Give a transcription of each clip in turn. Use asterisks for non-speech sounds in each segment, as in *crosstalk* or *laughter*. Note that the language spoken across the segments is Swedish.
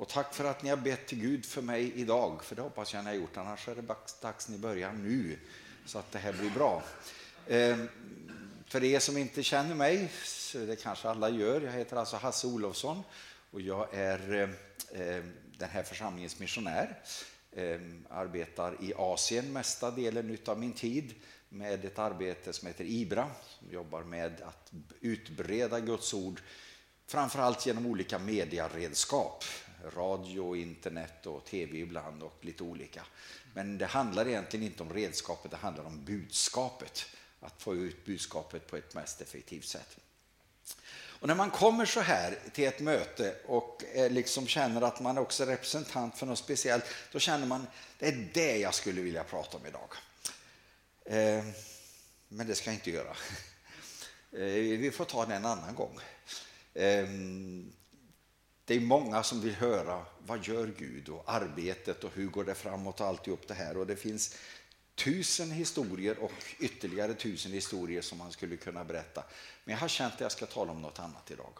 Och tack för att ni har bett till Gud för mig idag, för det hoppas jag ni har gjort. Annars är det dags ni börjar nu, så att det här blir bra. Eh, för er som inte känner mig, så det kanske alla gör, jag heter alltså Hasse Olofsson och jag är eh, den här församlingens missionär. Eh, arbetar i Asien mesta delen av min tid med ett arbete som heter IBRA, som jobbar med att utbreda Guds ord, framförallt genom olika mediaredskap, radio, internet och tv ibland och lite olika. Men det handlar egentligen inte om redskapet, det handlar om budskapet, att få ut budskapet på ett mest effektivt sätt. Och när man kommer så här till ett möte och eh, liksom känner att man också är representant för något speciellt, då känner man det är det jag skulle vilja prata om idag. Eh, men det ska jag inte göra. *laughs* Eh, vi får ta det en annan gång. Det är många som vill höra vad gör Gud och arbetet och hur går det framåt och alltihop det här. Och det finns tusen historier och ytterligare tusen historier som man skulle kunna berätta. Men jag har känt att jag ska tala om något annat idag.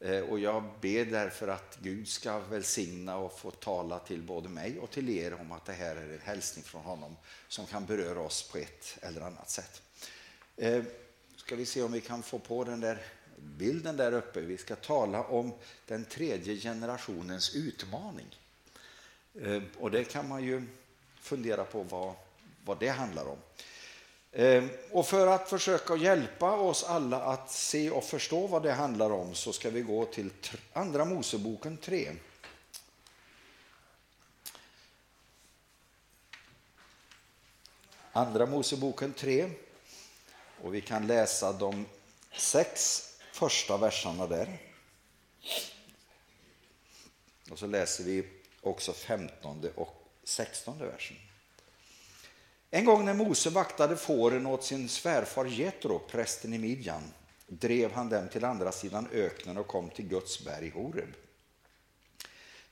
Eh, och jag ber därför att Gud ska välsigna och få tala till både mig och till er om att det här är en hälsning från honom som kan beröra oss på ett eller annat sätt. Eh, ska vi se om vi kan få på den där bilden där uppe. Vi ska tala om den tredje generationens utmaning. Eh, och det kan man ju fundera på vad, vad det handlar om. Eh, och för att försöka hjälpa oss alla att se och förstå vad det handlar om så ska vi gå till Andra Moseboken 3. Andra Moseboken 3 och vi kan läsa de sex första verserna där. Och så läser vi också 15 och 16 versen. En gång när Mose vaktade fåren åt sin svärfar Jetro, prästen i Midjan, drev han dem till andra sidan öknen och kom till Guds berg Horeb.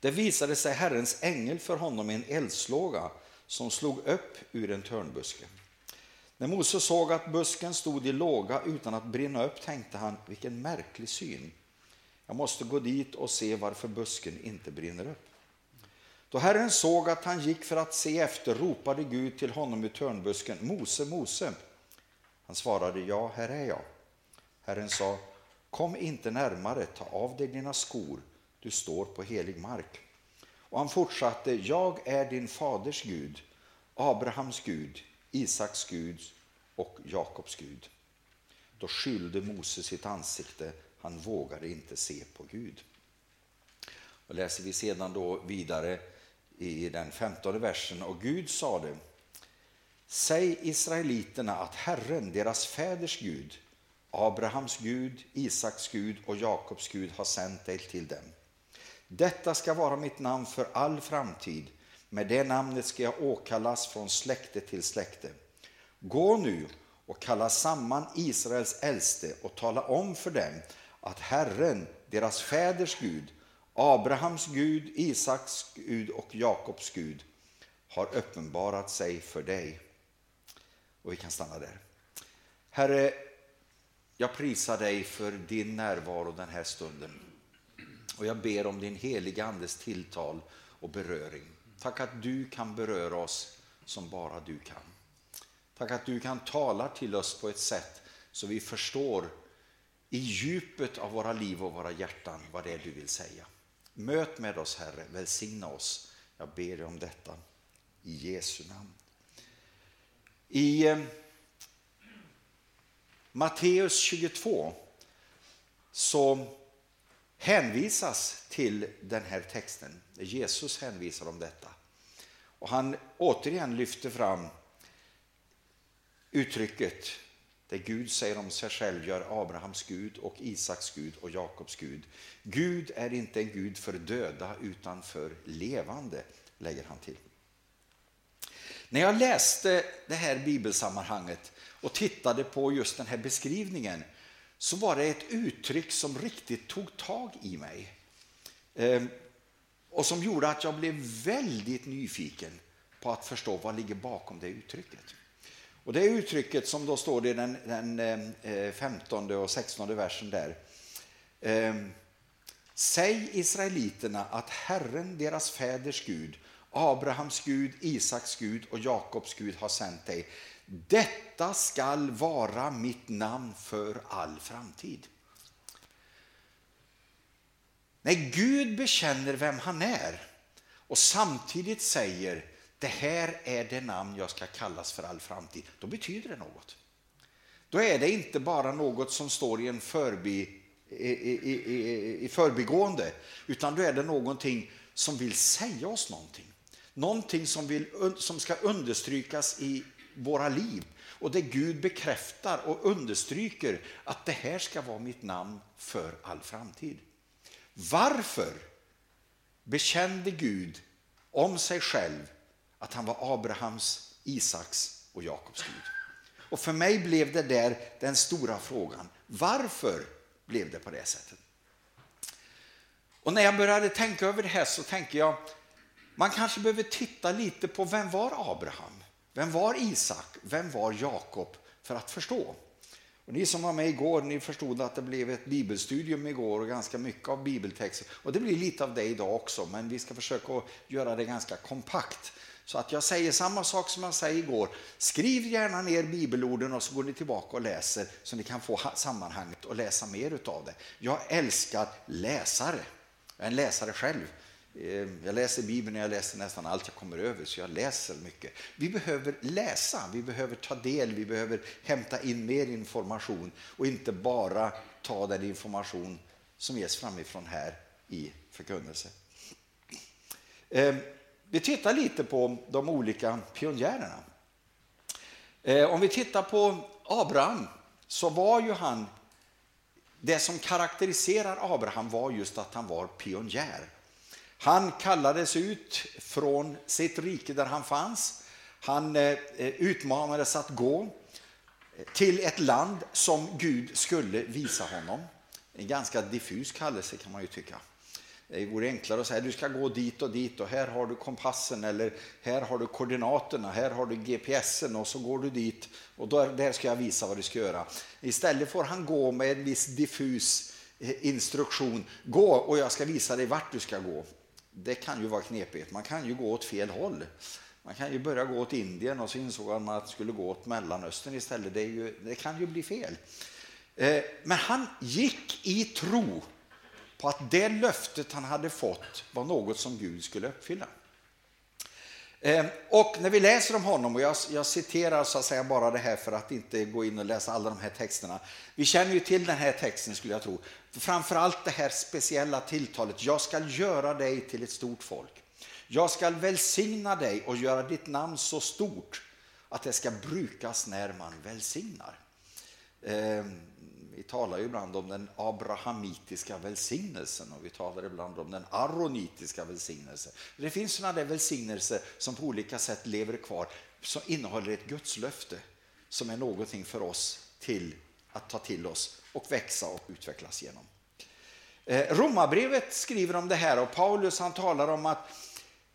Det visade sig Herrens ängel för honom i en eldslåga som slog upp ur en törnbuske. När Mose såg att busken stod i låga utan att brinna upp tänkte han, vilken märklig syn. Jag måste gå dit och se varför busken inte brinner upp. Då Herren såg att han gick för att se efter ropade Gud till honom i törnbusken, Mose, Mose. Han svarade, ja, här är jag. Herren sa, kom inte närmare, ta av dig dina skor, du står på helig mark. Och han fortsatte, jag är din faders Gud, Abrahams Gud, Isaks Gud och Jakobs Gud. Då skyllde Mose sitt ansikte, han vågade inte se på Gud. Och läser vi sedan då vidare i den femtonde versen. Och Gud sade, säg israeliterna att Herren, deras fäders Gud, Abrahams Gud, Isaks Gud och Jakobs Gud har sänt dig till dem. Detta ska vara mitt namn för all framtid. Med det namnet ska jag åkallas från släkte till släkte. Gå nu och kalla samman Israels äldste och tala om för dem att Herren, deras fäders Gud, Abrahams Gud, Isaks Gud och Jakobs Gud har uppenbarat sig för dig. Och vi kan stanna där. Herre, jag prisar dig för din närvaro den här stunden. Och jag ber om din heliga Andes tilltal och beröring. Tack att du kan beröra oss som bara du kan. Tack att du kan tala till oss på ett sätt så vi förstår i djupet av våra liv och våra hjärtan vad det är du vill säga. Möt med oss Herre, välsigna oss. Jag ber dig om detta i Jesu namn. I eh, Matteus 22 så hänvisas till den här texten. Jesus hänvisar om detta. Och han återigen lyfter fram uttrycket det Gud säger om sig själv gör Abrahams Gud och Isaks Gud och Jakobs Gud. Gud är inte en Gud för döda utan för levande, lägger han till. När jag läste det här bibelsammanhanget och tittade på just den här beskrivningen så var det ett uttryck som riktigt tog tag i mig. Eh, och som gjorde att jag blev väldigt nyfiken på att förstå vad ligger bakom det uttrycket. Och det uttrycket som då står i den, den eh, 15 och 16 versen där. Eh, Säg israeliterna att Herren, deras fäders Gud, Abrahams Gud, Isaks Gud och Jakobs Gud har sänt dig. Detta skall vara mitt namn för all framtid. När Gud bekänner vem han är och samtidigt säger det här är det namn jag ska kallas för all framtid, då betyder det något. Då är det inte bara något som står i en förbi, i, i, i, i förbigående, utan då är det någonting som vill säga oss någonting. Någonting som, vill, som ska understrykas i våra liv och det Gud bekräftar och understryker att det här ska vara mitt namn för all framtid. Varför bekände Gud om sig själv att han var Abrahams, Isaks och Jakobs Gud? Och för mig blev det där den stora frågan. Varför blev det på det sättet? Och när jag började tänka över det här så tänker jag, man kanske behöver titta lite på vem var Abraham? Vem var Isak? Vem var Jakob? För att förstå. Och ni som var med igår, ni förstod att det blev ett bibelstudium igår och ganska mycket av bibeltexter. Och det blir lite av det idag också, men vi ska försöka göra det ganska kompakt. Så att jag säger samma sak som jag säger igår. Skriv gärna ner bibelorden och så går ni tillbaka och läser så ni kan få sammanhanget och läsa mer utav det. Jag älskar läsare. Jag är en läsare själv. Eh, jag läser Bibeln, jag läser nästan allt jag kommer över, så jag läser mycket. Vi behöver läsa, vi behöver ta del, vi behöver hämta in mer information och inte bara ta den information som ges framifrån här i förkunnelse. Eh, vi tittar lite på de olika pionjärerna. Eh, om vi tittar på Abraham så var ju han, det som karaktäriserar Abraham var just att han var pionjär. Han kallades ut från sitt rike där han fanns. Han eh, eh, utmanades att gå eh, till ett land som Gud skulle visa honom. En ganska diffus kallelse kan man ju tycka. Det vore enklare att säga du ska gå dit och dit och här har du kompassen eller här har du koordinaterna, här har du GPSen och så går du dit och där, där ska jag visa vad du ska göra. Istället får han gå med en viss diffus instruktion. Gå och jag ska visa dig vart du ska gå det kan ju vara knepigt. Man kan ju gå åt fel håll. Man kan ju börja gå åt Indien och så insåg man att man skulle gå åt Mellanöstern istället. Det, ju, det kan ju bli fel. Eh, men han gick i tro på att det löftet han hade fått var något som Gud skulle uppfylla. Eh, och när vi läser om honom, och jag, jag, citerar så att säga bara det här för att inte gå in och läsa alla de här texterna. Vi känner ju till den här texten skulle jag tro. Framförallt det här speciella tilltalet, jag ska göra dig till ett stort folk. Jag ska välsigna dig och göra ditt namn så stort att det ska brukas när man välsignar. Eh, vi talar ju ibland om den abrahamitiska välsignelsen och vi talar ibland om den aronitiska välsignelsen. Det finns sådana där välsignelser som på olika sätt lever kvar, som innehåller ett gudslöfte som är någonting för oss till att ta till oss och växa och utvecklas genom. Eh, Romarbrevet skriver om det här och Paulus han talar om att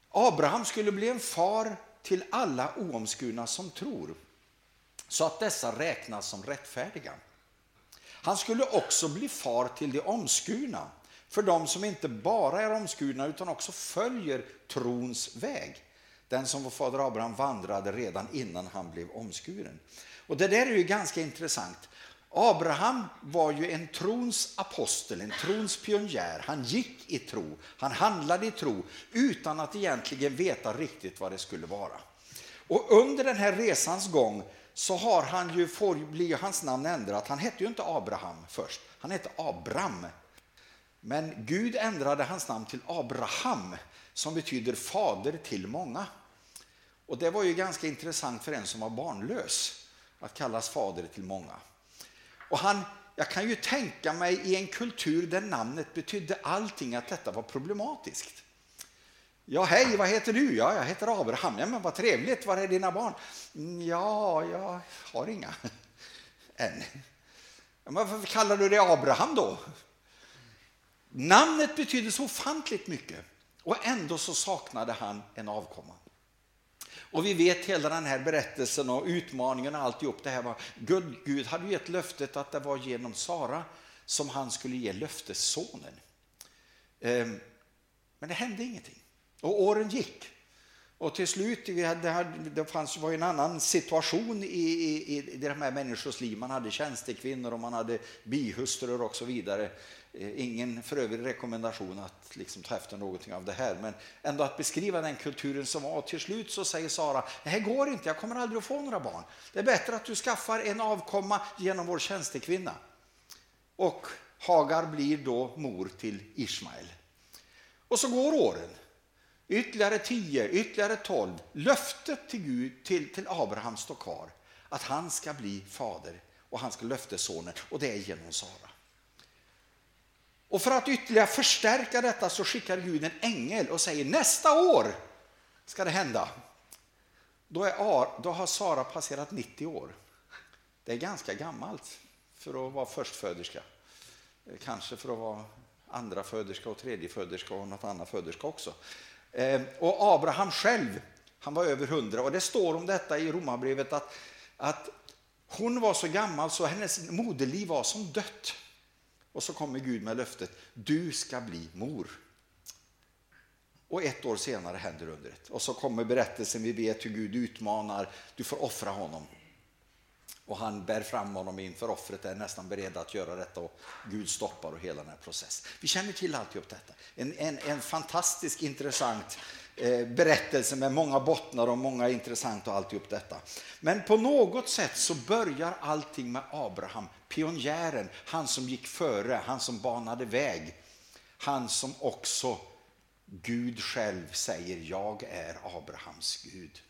Abraham skulle bli en far till alla oomskurna som tror så att dessa räknas som rättfärdiga. Han skulle också bli far till de omskurna, för de som inte bara är omskurna utan också följer trons väg. Den som vår fader Abraham vandrade redan innan han blev omskuren. Och det där är ju ganska intressant. Abraham var ju en trons apostel, en trons pionjär. Han gick i tro, han handlade i tro utan att egentligen veta riktigt vad det skulle vara. Och under den här resans gång så har han ju, får, blir hans namn ändrat. Han hette ju inte Abraham först, han hette Abram. Men Gud ändrade hans namn till Abraham som betyder fader till många. Och det var ju ganska intressant för en som var barnlös att kallas fader till många. Och han, jag kan ju tänka mig i en kultur där namnet betydde allting att detta var problematiskt. Ja, hej, vad heter du? Ja, jag heter Abraham. Ja, men vad trevligt, var är dina barn? Mm, ja, jag har inga *laughs* än. Ja, men varför kallar du dig Abraham då? Namnet betydde så ofantligt mycket och ändå så saknade han en avkomma. Och vi vet hela den här berättelsen och utmaningen och alltihop det här var Gud, Gud hade gett löftet att det var genom Sara som han skulle ge löftessonen. Ehm, men det hände ingenting. Och åren gick. Och till slut, det, fanns, var en annan situation i, i, i de här människors liv. Man hade tjänstekvinnor och man hade bihustrur och så vidare. Eh, ingen för övrigt rekommendation att liksom ta efter någonting av det här, men ändå att beskriva den kulturen som var. Till slut så säger Sara, det här går inte, jag kommer aldrig att få några barn. Det är bättre att du skaffar en avkomma genom vår tjänstekvinna. Och Hagar blir då mor till Ismael. Och så går åren. Ytterligare tio, ytterligare tolv. Löftet till Gud, till, till Abraham står kvar. Att han ska bli fader och han ska löftessonen och det är genom Sara. Och för att ytterligare förstärka detta så skickar Gud en ängel och säger nästa år ska det hända. Då, är, då har Sara passerat 90 år. Det är ganska gammalt för att vara förstföderska. Kanske för att vara andra föderska och tredje föderska och något annat föderska också. Ehm, och Abraham själv, han var över 100 och det står om detta i Romarbrevet att, att hon var så gammal så hennes moderliv var som dött. Och så kommer Gud med löftet, du ska bli mor. Och ett år senare händer undret. Och så kommer berättelsen, vi vet hur Gud utmanar, du får offra honom. Och han bär fram honom inför offret, är nästan beredd att göra detta och Gud stoppar och hela den här processen. Vi känner till alltihop detta. En, en, en fantastisk intressant Eh, berättelse med många bottnar och många intressant och alltihop detta. Men på något sätt så börjar allting med Abraham, pionjären, han som gick före, han som banade väg. Han som också Gud själv säger, jag är Abrahams Gud.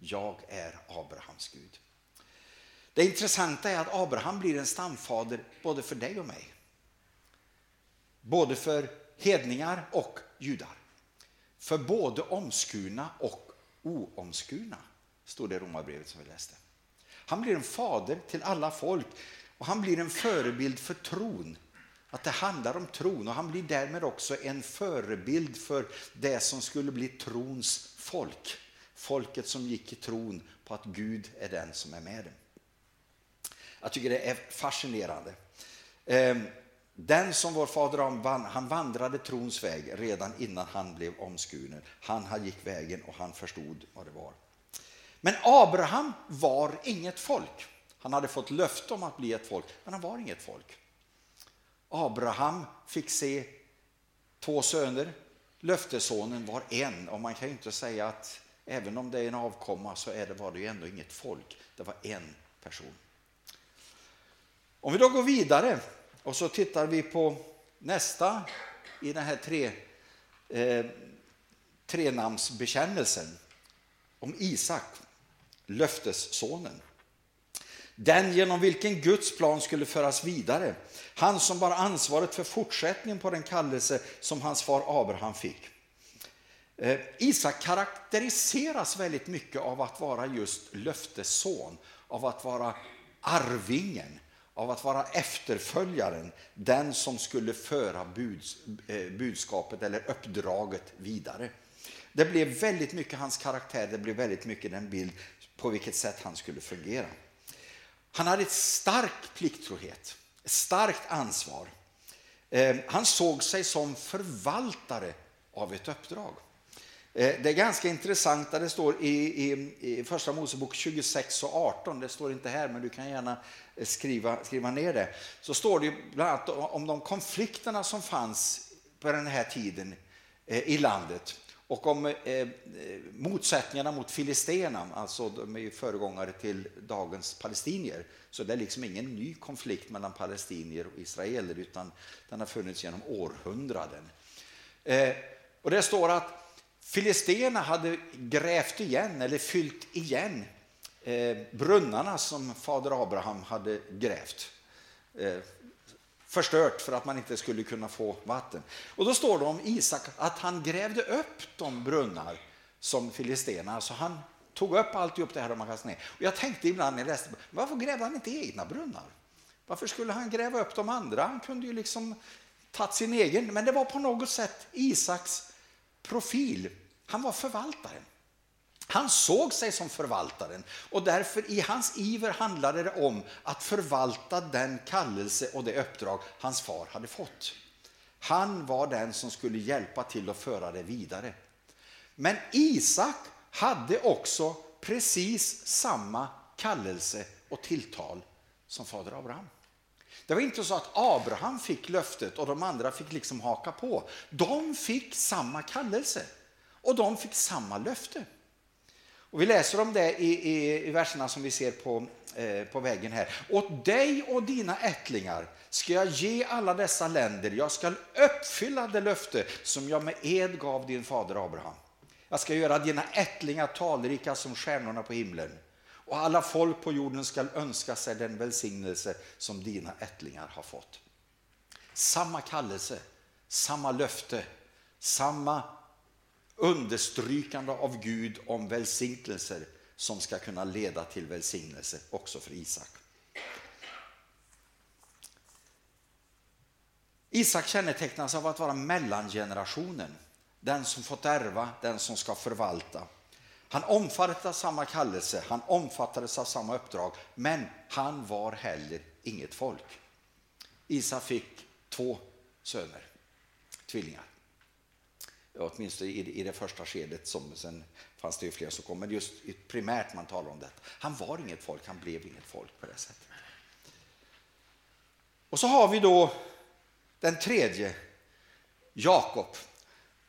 Jag är Abrahams Gud. Det intressanta är att Abraham blir en stamfader både för dig och mig. Både för hedningar och judar. För både omskurna och oomskurna, stod det i Romarbrevet som vi läste. Han blir en fader till alla folk och han blir en förebild för tron. Att det handlar om tron och han blir därmed också en förebild för det som skulle bli trons folk. Folket som gick i tron på att Gud är den som är med dem. Jag tycker det är fascinerande. Ehm, den som vår fader han vandrade trons väg redan innan han blev omskuren. Han gick vägen och han förstod vad det var. Men Abraham var inget folk. Han hade fått löfte om att bli ett folk, men han var inget folk. Abraham fick se två söner. Löftessonen var en och man kan ju inte säga att även om det är en avkomma så är det, var det ju ändå inget folk. Det var en person. Om vi då går vidare och så tittar vi på nästa i den här tre, eh, trenamnsbekännelsen om Isak, löftessonen. Den genom vilken Guds plan skulle föras vidare. Han som bar ansvaret för fortsättningen på den kallelse som hans far Abraham fick. Eh, Isak karaktäriseras väldigt mycket av att vara just löftesson, av att vara arvingen av att vara efterföljaren, den som skulle föra buds, eh, budskapet eller uppdraget vidare. Det blev väldigt mycket hans karaktär, det blev väldigt mycket den bild på vilket sätt han skulle fungera. Han hade ett stark plikttrohet, ett starkt ansvar. Eh, han såg sig som förvaltare av ett uppdrag. Eh, det är ganska intressant det står i, i, i Första Mosebok 26 och 18, det står inte här men du kan gärna eh, skriva, skriva ner det. Så står det bland annat om de konflikterna som fanns på den här tiden eh, i landet och om eh, motsättningarna mot filisterna, alltså de är ju föregångare till dagens palestinier. Så det är liksom ingen ny konflikt mellan palestinier och israeler utan den har funnits genom århundraden. Eh, och det står att Filisterna hade grävt igen eller fyllt igen eh, brunnarna som fader Abraham hade grävt. Eh, förstört för att man inte skulle kunna få vatten. Och då står det om Isak att han grävde upp de brunnar som filisterna, alltså han tog upp alltihop det här de har kastat ner. Och jag tänkte ibland när jag läste, varför grävde han inte egna brunnar? Varför skulle han gräva upp de andra? Han kunde ju liksom tagit sin egen, men det var på något sätt Isaks profil. Han var förvaltaren. Han såg sig som förvaltaren och därför i hans iver handlade det om att förvalta den kallelse och det uppdrag hans far hade fått. Han var den som skulle hjälpa till att föra det vidare. Men Isak hade också precis samma kallelse och tilltal som fader Abraham. Det var inte så att Abraham fick löftet och de andra fick liksom haka på. De fick samma kallelse och de fick samma löfte. Och vi läser om det i, i, i verserna som vi ser på, eh, på väggen här. Åt dig och dina ättlingar ska jag ge alla dessa länder. Jag ska uppfylla det löfte som jag med ed gav din fader Abraham. Jag ska göra dina ättlingar talrika som stjärnorna på himlen. Och alla folk på jorden ska önska sig den välsignelse som dina ättlingar har fått. Samma kallelse, samma löfte, samma understrykande av Gud om välsignelser som ska kunna leda till välsignelse också för Isak. Isak kännetecknas av att vara mellangenerationen, den som fått ärva, den som ska förvalta. Han omfattades av samma kallelse, han omfattades av samma uppdrag, men han var heller inget folk. Isak fick två söner, tvillingar. Åtminstone i det första skedet, som sen fanns det ju fler som kom, men just primärt man talar om detta. Han var inget folk, han blev inget folk på det sättet. Och så har vi då den tredje, Jakob.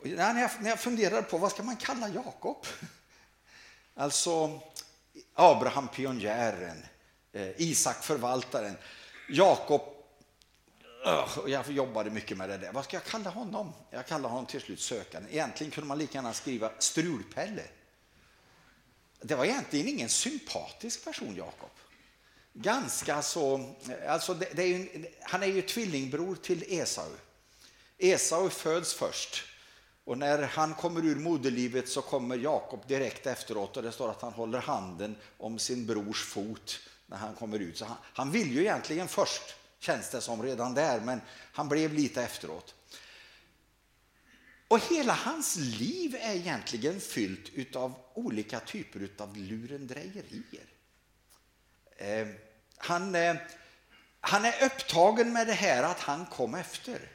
När jag, när jag funderar på vad ska man kalla Jakob? *laughs* Alltså Abraham pionjären, eh, Isak förvaltaren, Jakob jag jobbade mycket med det där. Vad ska jag kalla honom? Jag kallar honom till slut sökanden. Egentligen kunde man lika gärna skriva Strulpelle. Det var egentligen ingen sympatisk person, Jakob. Ganska så... Alltså det, det är ju, han är ju tvillingbror till Esau. Esau föds först. Och när han kommer ur moderlivet så kommer Jakob direkt efteråt och det står att han håller handen om sin brors fot när han kommer ut. Så han, han vill ju egentligen först känns det som redan där, men han blev lite efteråt. Och hela hans liv är egentligen fyllt av olika typer av lurendrejerier. Eh, han, eh, han är upptagen med det här att han kom efter.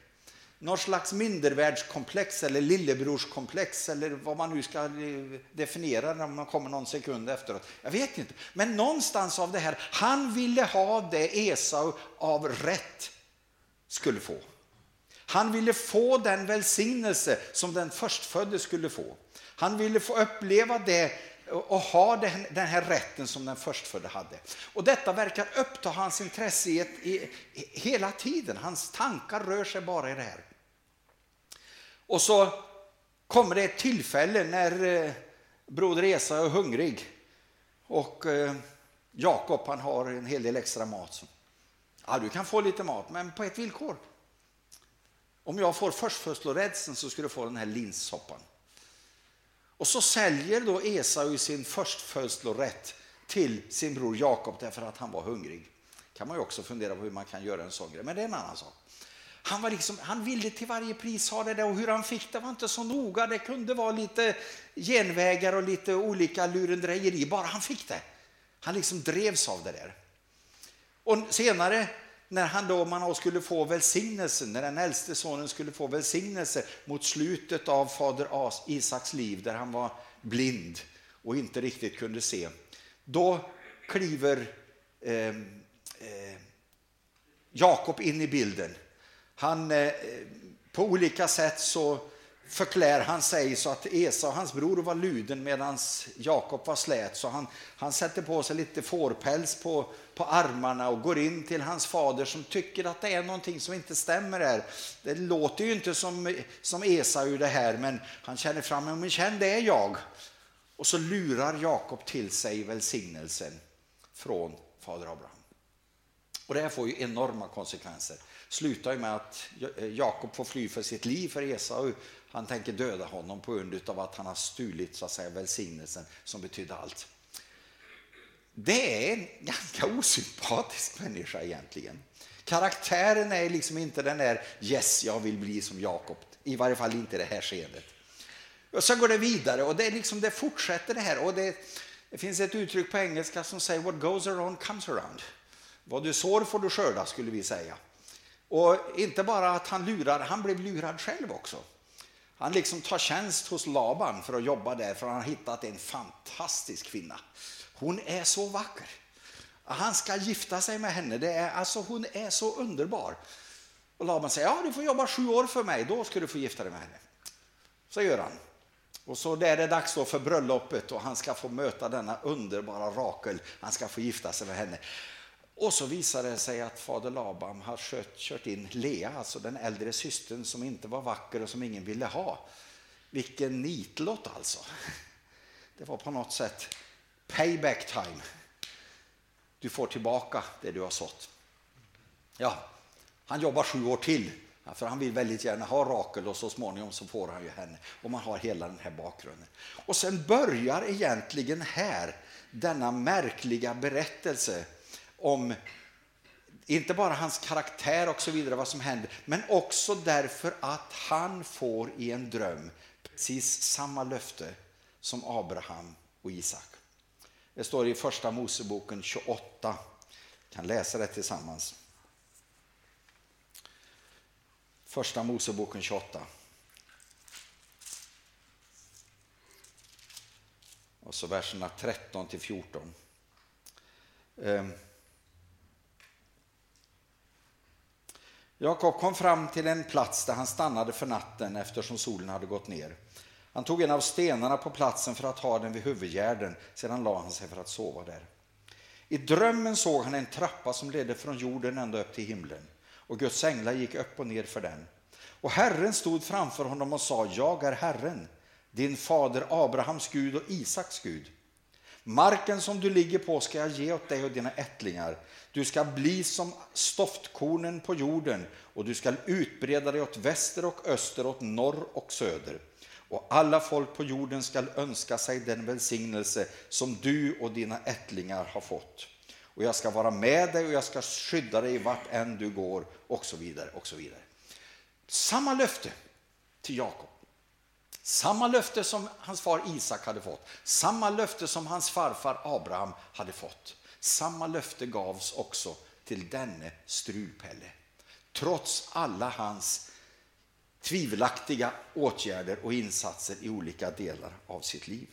Någon slags mindervärldskomplex eller lillebrorskomplex eller vad man nu ska eh, definiera när man kommer någon sekund efteråt. Jag vet inte. Men någonstans av det här, han ville ha det Esau av rätt skulle få. Han ville få den välsignelse som den förstfödde skulle få. Han ville få uppleva det och ha den, den här rätten som den förstfödde hade. Och detta verkar uppta hans intresse i, ett, i, i hela tiden. Hans tankar rör sig bara i det här. Och så kommer det ett tillfälle när eh, broder Esa är hungrig och eh, Jakob han har en hel del extra mat. Ja, du kan få lite mat, men på ett villkor. Om jag får förstfödslorädseln så ska du få den här linssoppan. Och så säljer då Esau sin förstfödslorätt till sin bror Jakob därför att han var hungrig. kan man ju också fundera på hur man kan göra en sån grej, men det är en annan sak. Han, var liksom, han ville till varje pris ha det där och hur han fick det var inte så noga. Det kunde vara lite genvägar och lite olika lurendrejeri, bara han fick det. Han liksom drevs av det där. Och senare när han då man skulle få välsignelsen, när den äldste sonen skulle få välsignelse mot slutet av fader Isaks liv där han var blind och inte riktigt kunde se. Då kliver eh, eh, Jakob in i bilden han, eh, på olika sätt så förklär han sig så att Esau, hans bror, var luden medan Jakob var slät. Så han, han sätter på sig lite fårpäls på, på armarna och går in till hans fader som tycker att det är någonting som inte stämmer här. Det låter ju inte som, som Esau det här, men han känner fram, men känn det är jag. Och så lurar Jakob till sig välsignelsen från fader Abraham. Och det här får ju enorma konsekvenser slutar ju med att Jakob får fly för sitt liv för Esau. Han tänker döda honom på grund av att han har stulit så att säga, välsignelsen som betydde allt. Det är en ganska osympatisk människa egentligen. Karaktären är liksom inte den där yes, jag vill bli som Jakob. I varje fall inte i det här skedet. Och så går det vidare och det, är liksom, det fortsätter det här. Och det, det finns ett uttryck på engelska som säger what goes around comes around. Vad du sår får du skörda skulle vi säga. Och inte bara att han lurar, han blev lurad själv också. Han liksom tar tjänst hos Laban för att jobba där för han har hittat en fantastisk kvinna. Hon är så vacker. Han ska gifta sig med henne. Det är, alltså, hon är så underbar. Och Laban säger, ja du får jobba sju år för mig, då ska du få gifta dig med henne. Så gör han. Och så är det dags då för bröllopet och han ska få möta denna underbara Rakel. Han ska få gifta sig med henne. Och så visar det sig att fader Laban har kört, kört in Lea, alltså den äldre systern som inte var vacker och som ingen ville ha. Vilken nitlott alltså. Det var på något sätt payback time. Du får tillbaka det du har sått. Ja, han jobbar sju år till för han vill väldigt gärna ha Rakel och så småningom så får han ju henne. Och man har hela den här bakgrunden. Och sen börjar egentligen här denna märkliga berättelse om inte bara hans karaktär och så vidare, vad som händer, men också därför att han får i en dröm precis samma löfte som Abraham och Isak. Det står i första Moseboken 28. Vi kan läsa det tillsammans. Första Moseboken 28. Och så verserna 13 till 14. Jakob kom fram till en plats där han stannade för natten eftersom solen hade gått ner. Han tog en av stenarna på platsen för att ha den vid huvudgärden, sedan la han sig för att sova där. I drömmen såg han en trappa som ledde från jorden ända upp till himlen och Guds änglar gick upp och ner för den. Och Herren stod framför honom och sa, jag är Herren, din fader Abrahams Gud och Isaks Gud. Marken som du ligger på ska jag ge åt dig och dina ättlingar. Du ska bli som stoftkornen på jorden och du ska utbreda dig åt väster och öster, åt norr och söder. Och alla folk på jorden ska önska sig den välsignelse som du och dina ättlingar har fått. Och jag ska vara med dig och jag ska skydda dig vart än du går och så vidare och så vidare. Samma löfte till Jakob. Samma löfte som hans far Isak hade fått. Samma löfte som hans farfar Abraham hade fått. Samma löfte gavs också till denne strulpelle. Trots alla hans tvivelaktiga åtgärder och insatser i olika delar av sitt liv.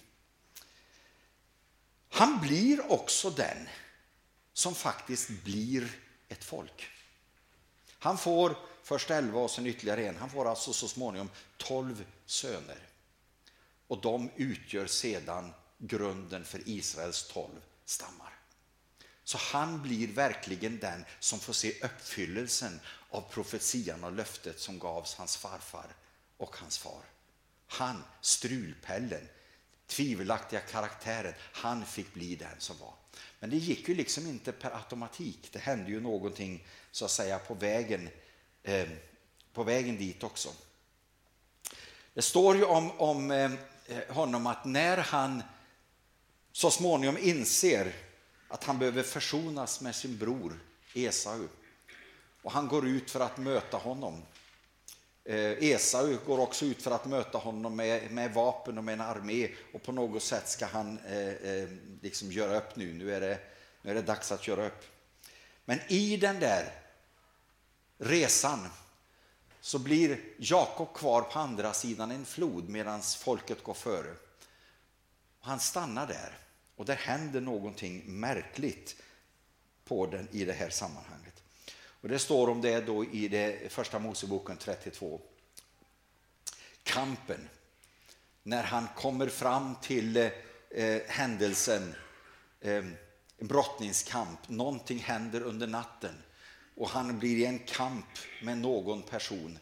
Han blir också den som faktiskt blir ett folk. Han får först elva och sen ytterligare en. Han får alltså så småningom tolv söner. Och de utgör sedan grunden för Israels tolv stammar. Så han blir verkligen den som får se uppfyllelsen av profetian och löftet som gavs hans farfar och hans far. Han, strulpellen, tvivelaktiga karaktären, han fick bli den som var. Men det gick ju liksom inte per automatik. Det hände ju någonting så att säga på vägen, eh, på vägen dit också. Det står ju om, om eh, Eh, honom att när han så småningom inser att han behöver försonas med sin bror Esau och han går ut för att möta honom. Eh, Esau går också ut för att möta honom med, med, vapen och med en armé och på något sätt ska han eh, eh, liksom göra upp nu. Nu är, det, nu är det dags att göra upp. Men i den där resan så blir Jakob kvar på andra sidan en flod medan folket går före. Han stannar där och det händer någonting märkligt på den i det här sammanhanget. Och det står om det då i det första Moseboken 32. Kampen, när han kommer fram till eh, händelsen, eh, en brottningskamp, någonting händer under natten och han blir i en kamp med någon person.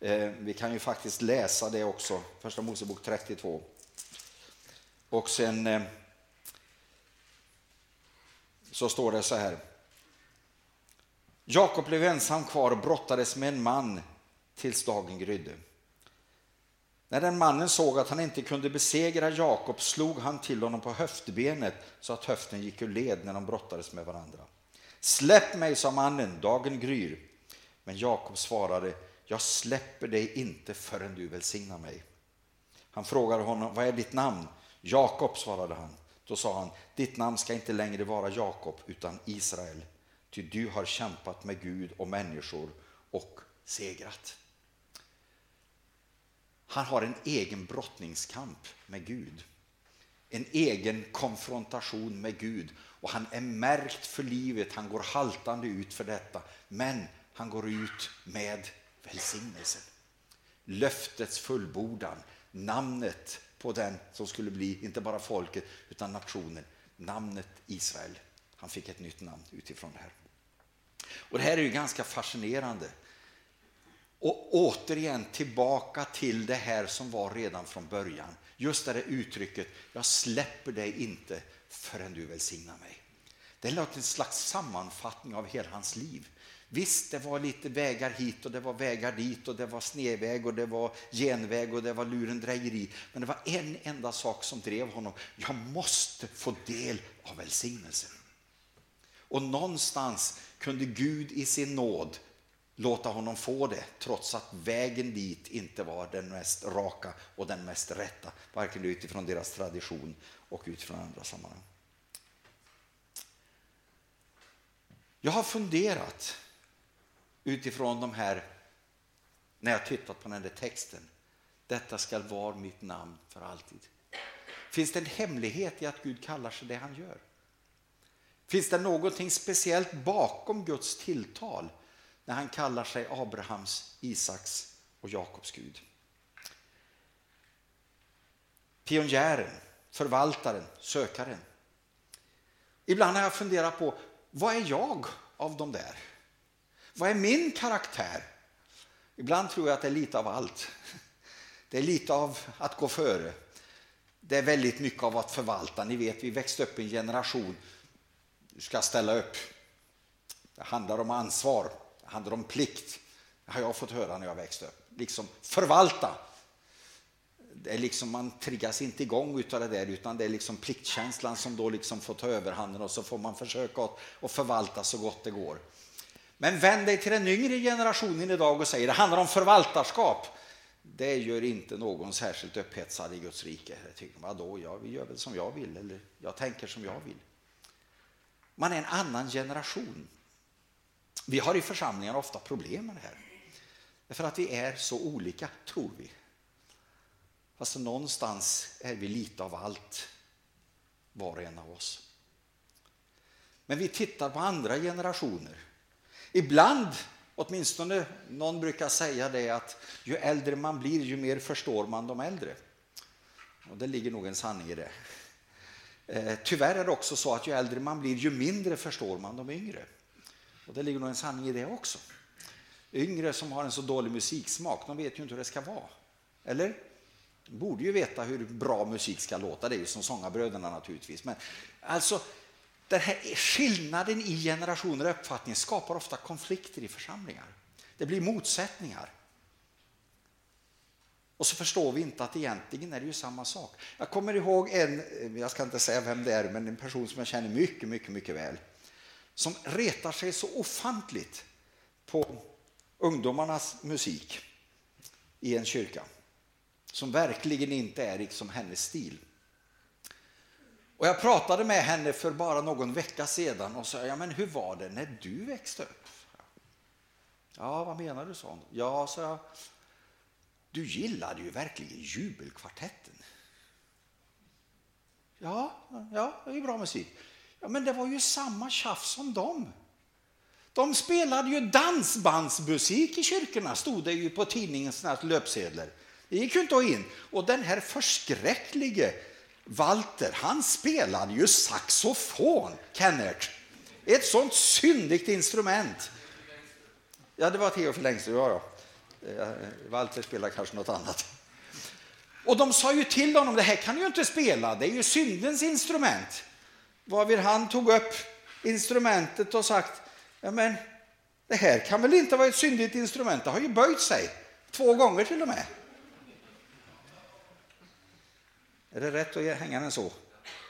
Eh, vi kan ju faktiskt läsa det också, första Mosebok 32. Och sen eh, så står det så här. Jakob blev ensam kvar och brottades med en man tills dagen grydde. När den mannen såg att han inte kunde besegra Jakob slog han till honom på höftbenet så att höften gick ur led när de brottades med varandra. Släpp mig, sa mannen, dagen gryr. Men Jakob svarade, jag släpper dig inte förrän du välsignar mig. Han frågade honom, vad är ditt namn? Jakob, svarade han. Då sa han, ditt namn ska inte längre vara Jakob utan Israel, ty du har kämpat med Gud och människor och segrat. Han har en egen brottningskamp med Gud. En egen konfrontation med Gud. Och han är märkt för livet, han går haltande ut för detta. Men han går ut med välsignelsen. Löftets fullbordan, namnet på den som skulle bli, inte bara folket, utan nationen. Namnet Israel. Han fick ett nytt namn utifrån det här. Och Det här är ju ganska fascinerande. Och återigen tillbaka till det här som var redan från början. Just det där uttrycket, jag släpper dig inte förrän du välsignar mig. Det är en slags sammanfattning av hela hans liv. Visst, det var lite vägar hit och det var vägar dit och det var snedväg och det var genväg och det var lurendrejeri. Men det var en enda sak som drev honom. Jag måste få del av välsignelsen. Och någonstans kunde Gud i sin nåd låta honom få det trots att vägen dit inte var den mest raka och den mest rätta. Varken utifrån deras tradition och utifrån andra sammanhang. Jag har funderat utifrån de här, när jag tittat på den där texten. Detta skall vara mitt namn för alltid. Finns det en hemlighet i att Gud kallar sig det han gör? Finns det någonting speciellt bakom Guds tilltal när han kallar sig Abrahams, Isaks och Jakobs Gud? Pionjären, förvaltaren, sökaren. Ibland har jag funderat på vad är jag av de där? Vad är min karaktär? Ibland tror jag att det är lite av allt. Det är lite av att gå före. Det är väldigt mycket av att förvalta. Ni vet, vi växte upp i en generation. Du ska ställa upp. Det handlar om ansvar. Det handlar om plikt. Det har jag fått höra när jag växte upp. Liksom förvalta. Det är liksom, man triggas inte igång av det där utan det är liksom pliktkänslan som då liksom får ta överhanden och så får man försöka att förvalta så gott det går. Men vänd dig till den yngre generationen idag och säg det handlar om förvaltarskap. Det gör inte någon särskilt upphetsad i Guds rike. Jag tycker, vadå, jag gör väl som jag vill eller jag tänker som jag vill. Man är en annan generation. Vi har i församlingar ofta problem med det här. Därför att vi är så olika, tror vi. Fast någonstans är vi lite av allt, var och en av oss. Men vi tittar på andra generationer Ibland, åtminstone någon brukar säga det att ju äldre man blir ju mer förstår man de äldre. Och det ligger nog en sanning i det. Eh, tyvärr är det också så att ju äldre man blir ju mindre förstår man de yngre. Och det ligger nog en sanning i det också. Yngre som har en så dålig musiksmak, de vet ju inte hur det ska vara. Eller? De borde ju veta hur bra musik ska låta, det är ju som sångarbröderna naturligtvis. Men alltså, den här skillnaden i generationer och uppfattning skapar ofta konflikter i församlingar. Det blir motsättningar. Och så förstår vi inte att egentligen är det ju samma sak. Jag kommer ihåg en, jag ska inte säga vem det är, men en person som jag känner mycket, mycket, mycket väl. Som retar sig så ofantligt på ungdomarnas musik i en kyrka. Som verkligen inte är liksom hennes stil. Och jag pratade med henne för bara någon vecka sedan och sa, ja men hur var det när du växte upp? Ja, vad menar du? sa hon. Ja, sa jag, du gillade ju verkligen jubelkvartetten. Ja, ja, det är ju bra musik. Ja, men det var ju samma tjafs som dem. De spelade ju dansbandsmusik i kyrkorna, stod det ju på tidningens löpsedlar. Det gick ju inte att in. Och den här förskräcklige Walter, han spelade ju saxofon, Kennert. Ett sånt syndigt instrument. Ja, det var Theo för längst. ja. Eh, Walter spelar kanske något annat. Och de sa ju till honom, det här kan du ju inte spela, det är ju syndens instrument. Varvid han tog upp instrumentet och sagt, ja men det här kan väl inte vara ett syndigt instrument, det har ju böjt sig. Två gånger till och med. Är det rätt att hänga den så?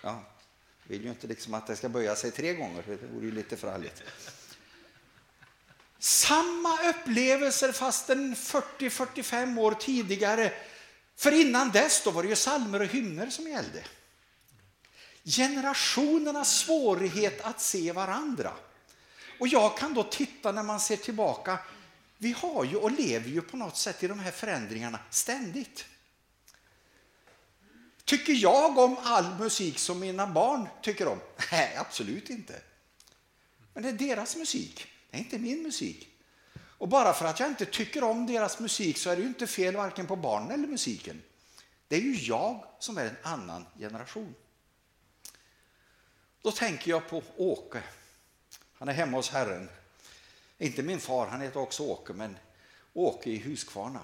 Ja. vill ju inte liksom att det ska böja sig tre gånger, det vore ju lite förargligt. Samma upplevelser fastän 40-45 år tidigare. För innan dess då var det ju salmer och hymner som gällde. Generationernas svårighet att se varandra. Och jag kan då titta när man ser tillbaka. vi har ju och lever ju på något sätt i de här förändringarna ständigt. Tycker jag om all musik som mina barn tycker om? *laughs* Nej, absolut inte. Men det är deras musik, det är inte min musik. Och bara för att jag inte tycker om deras musik så är det ju inte fel varken på barnen eller musiken. Det är ju jag som är en annan generation. Då tänker jag på Åke. Han är hemma hos Herren. Inte min far, han heter också Åke, men Åke i Huskvarna.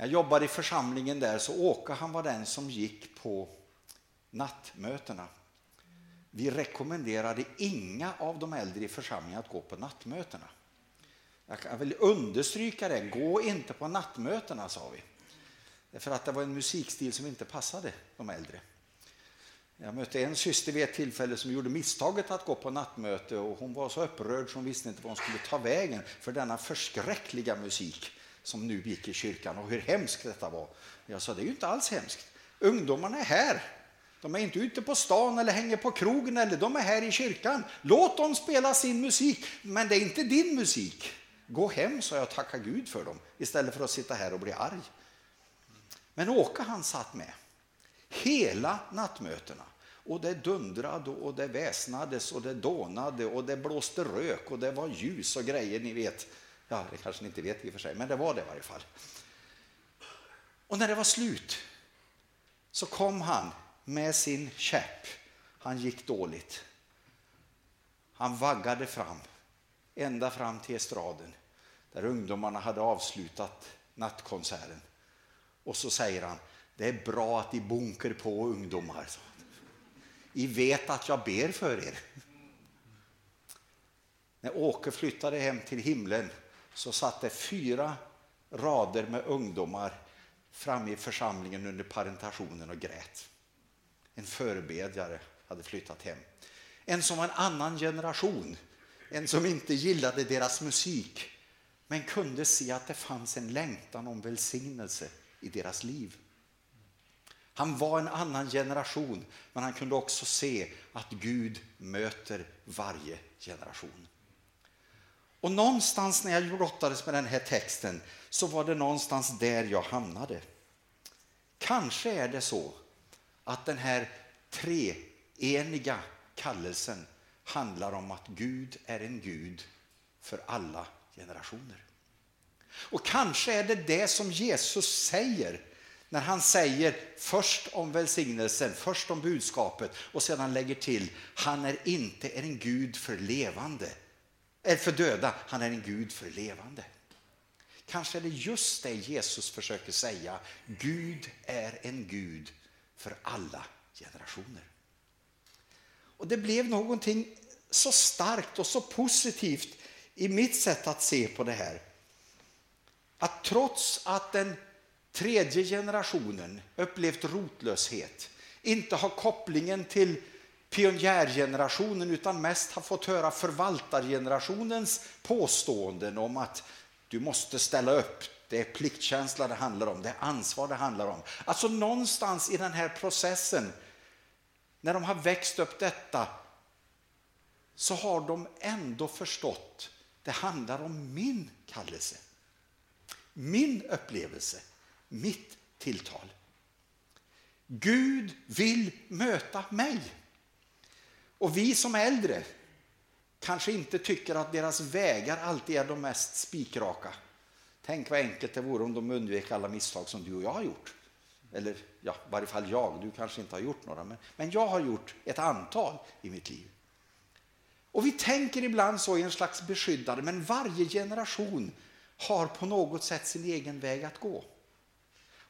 Jag jobbade i församlingen där, så Åke han var den som gick på nattmötena. Vi rekommenderade inga av de äldre i församlingen att gå på nattmötena. Jag vill understryka det, gå inte på nattmötena sa vi. Därför att det var en musikstil som inte passade de äldre. Jag mötte en syster vid ett tillfälle som gjorde misstaget att gå på nattmöte och hon var så upprörd som hon visste inte vad hon skulle ta vägen för denna förskräckliga musik som nu gick i kyrkan och hur hemskt detta var. Jag sa det är ju inte alls hemskt. Ungdomarna är här. De är inte ute på stan eller hänger på krogen eller de är här i kyrkan. Låt dem spela sin musik, men det är inte din musik. Gå hem, sa jag, och tacka Gud för dem istället för att sitta här och bli arg. Men Åke han satt med hela nattmötena. Och det dundrade och det väsnades och det dånade och det blåste rök och det var ljus och grejer, ni vet. Ja, det kanske ni inte vet i och för sig, men det var det i varje fall. Och när det var slut så kom han med sin käpp. Han gick dåligt. Han vaggade fram, ända fram till estraden där ungdomarna hade avslutat nattkonserten. Och så säger han, det är bra att ni bunker på ungdomar. I vet att jag ber för er. När Åke flyttade hem till himlen så satt det fyra rader med ungdomar framme i församlingen under parentationen och grät. En förebedjare hade flyttat hem. En som var en annan generation, en som inte gillade deras musik men kunde se att det fanns en längtan om välsignelse i deras liv. Han var en annan generation, men han kunde också se att Gud möter varje generation. Och någonstans när jag brottades med den här texten så var det någonstans där jag hamnade. Kanske är det så att den här treeniga kallelsen handlar om att Gud är en Gud för alla generationer. Och kanske är det det som Jesus säger när han säger först om välsignelsen, först om budskapet och sedan lägger till han är inte en Gud för levande, är för döda, han är en Gud för levande. Kanske är det just det Jesus försöker säga. Gud är en Gud för alla generationer. Och det blev någonting så starkt och så positivt i mitt sätt att se på det här. Att trots att den tredje generationen upplevt rotlöshet, inte har kopplingen till pionjärgenerationen utan mest har fått höra förvaltargenerationens påståenden om att du måste ställa upp. Det är pliktkänsla det handlar om, det är ansvar det handlar om. Alltså någonstans i den här processen, när de har växt upp detta, så har de ändå förstått det handlar om min kallelse. Min upplevelse mitt tilltal. Gud vill möta mig. Och vi som är äldre kanske inte tycker att deras vägar alltid är de mest spikraka. Tänk vad enkelt det vore om de undvek alla misstag som du och jag har gjort. Eller ja, i varje fall jag, du kanske inte har gjort några, men, men jag har gjort ett antal i mitt liv. Och vi tänker ibland så i en slags beskyddare, men varje generation har på något sätt sin egen väg att gå.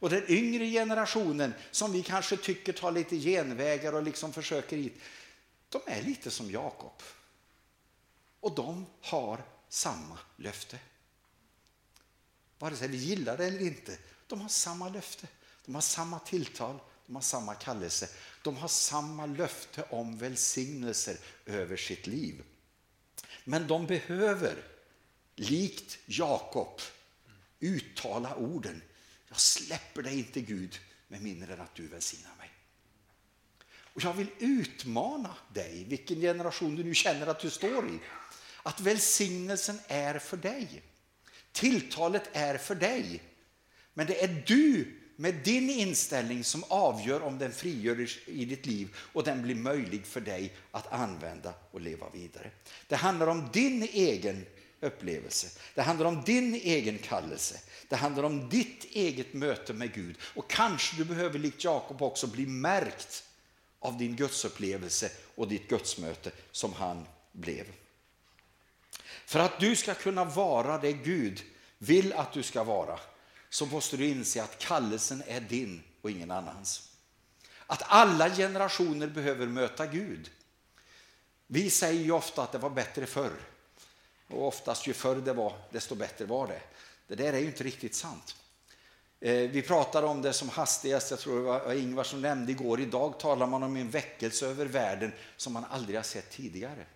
Och den yngre generationen som vi kanske tycker tar lite genvägar och liksom försöker hit, de är lite som Jakob. Och de har samma löfte. Vare sig vi gillar det eller inte, de har samma löfte. De har samma tilltal, de har samma kallelse. De har samma löfte om välsignelser över sitt liv. Men de behöver, likt Jakob, uttala orden jag släpper dig inte Gud med mindre än att du välsignar mig. Och jag vill utmana dig, vilken generation du nu känner att du står i, Att välsignelsen är för dig. Tilltalet är för dig. Men det är du med din inställning som avgör om den frigörs i ditt liv och den blir möjlig för dig att använda och leva vidare. Det handlar om din egen upplevelse. Det handlar om din egen kallelse. Det handlar om ditt eget möte med Gud. Och kanske du behöver likt Jakob också bli märkt av din gudsupplevelse och ditt gudsmöte som han blev. För att du ska kunna vara det Gud vill att du ska vara så måste du inse att kallelsen är din och ingen annans. Att alla generationer behöver möta Gud. Vi säger ju ofta att det var bättre förr. Och oftast ju förr det var, desto bättre var det. Det där är ju inte riktigt sant. Eh, vi pratade om det som hastigast, jag tror det var Ingvar som nämnde igår. Idag talar man om en väckelse över världen som man aldrig har sett tidigare.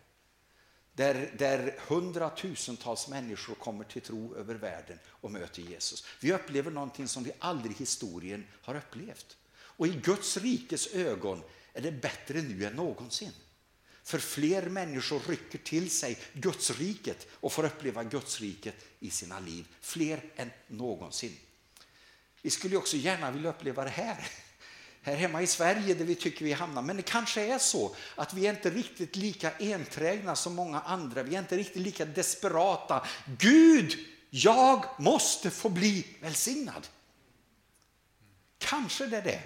Där, där hundratusentals människor kommer till tro över världen och möter Jesus. Vi upplever någonting som vi aldrig i historien har upplevt. Och i Guds rikes ögon är det bättre nu än någonsin. För fler människor rycker till sig Gudsriket och får uppleva Gudsriket i sina liv. Fler än någonsin. Vi skulle också gärna vilja uppleva det här här hemma i Sverige där vi tycker vi hamnar. Men det kanske är så att vi är inte riktigt lika enträgna som många andra. Vi är inte riktigt lika desperata. Gud, jag måste få bli välsignad. Kanske det är det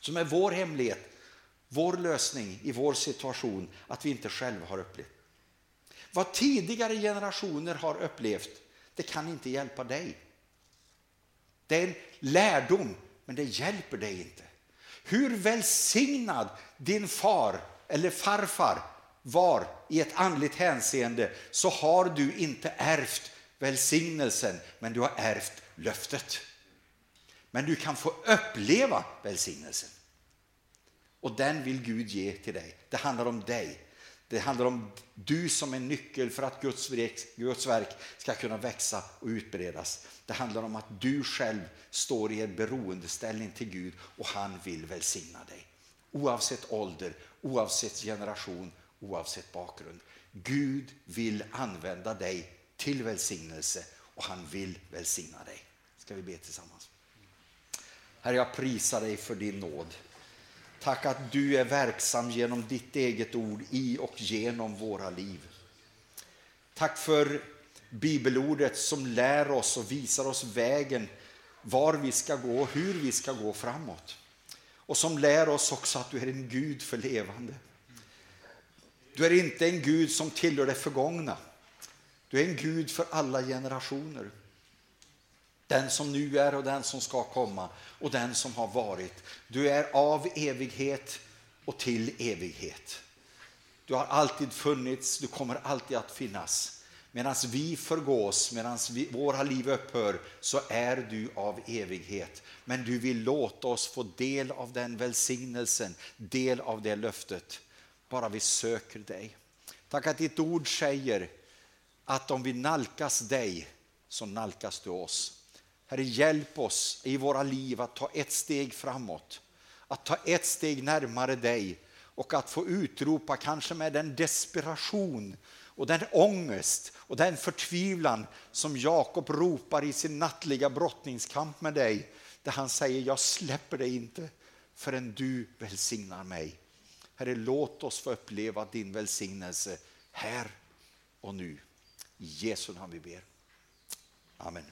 som är vår hemlighet, vår lösning i vår situation, att vi inte själva har upplevt. Vad tidigare generationer har upplevt, det kan inte hjälpa dig. Det är en lärdom, men det hjälper dig inte. Hur välsignad din far eller farfar var i ett andligt hänseende så har du inte ärvt välsignelsen, men du har ärvt löftet. Men du kan få uppleva välsignelsen. Och den vill Gud ge till dig. Det handlar om dig. Det handlar om du som en nyckel för att Guds verk, Guds verk ska kunna växa och utbredas. Det handlar om att du själv står i en beroendeställning till Gud och han vill välsigna dig. Oavsett ålder, oavsett generation, oavsett bakgrund. Gud vill använda dig till välsignelse och han vill välsigna dig. Ska vi be tillsammans? Herre, jag prisar dig för din nåd. Tack att du är verksam genom ditt eget ord i och genom våra liv. Tack för bibelordet som lär oss och visar oss vägen var vi ska gå och hur vi ska gå framåt. Och som lär oss också att du är en Gud för levande. Du är inte en Gud som tillhör det förgångna. Du är en Gud för alla generationer. Den som nu är och den som ska komma och den som har varit. Du är av evighet och till evighet. Du har alltid funnits, du kommer alltid att finnas. Medan vi förgås, medan våra liv upphör, så är du av evighet. Men du vill låta oss få del av den välsignelsen, del av det löftet, bara vi söker dig. Tack att ditt ord säger att om vi nalkas dig så nalkas du oss. Herre, hjälp oss i våra liv att ta ett steg framåt, att ta ett steg närmare dig och att få utropa, kanske med den desperation och den ångest och den förtvivlan som Jakob ropar i sin nattliga brottningskamp med dig, där han säger jag släpper dig inte förrän du välsignar mig. Herre, låt oss få uppleva din välsignelse här och nu. I Jesu namn vi ber. Amen.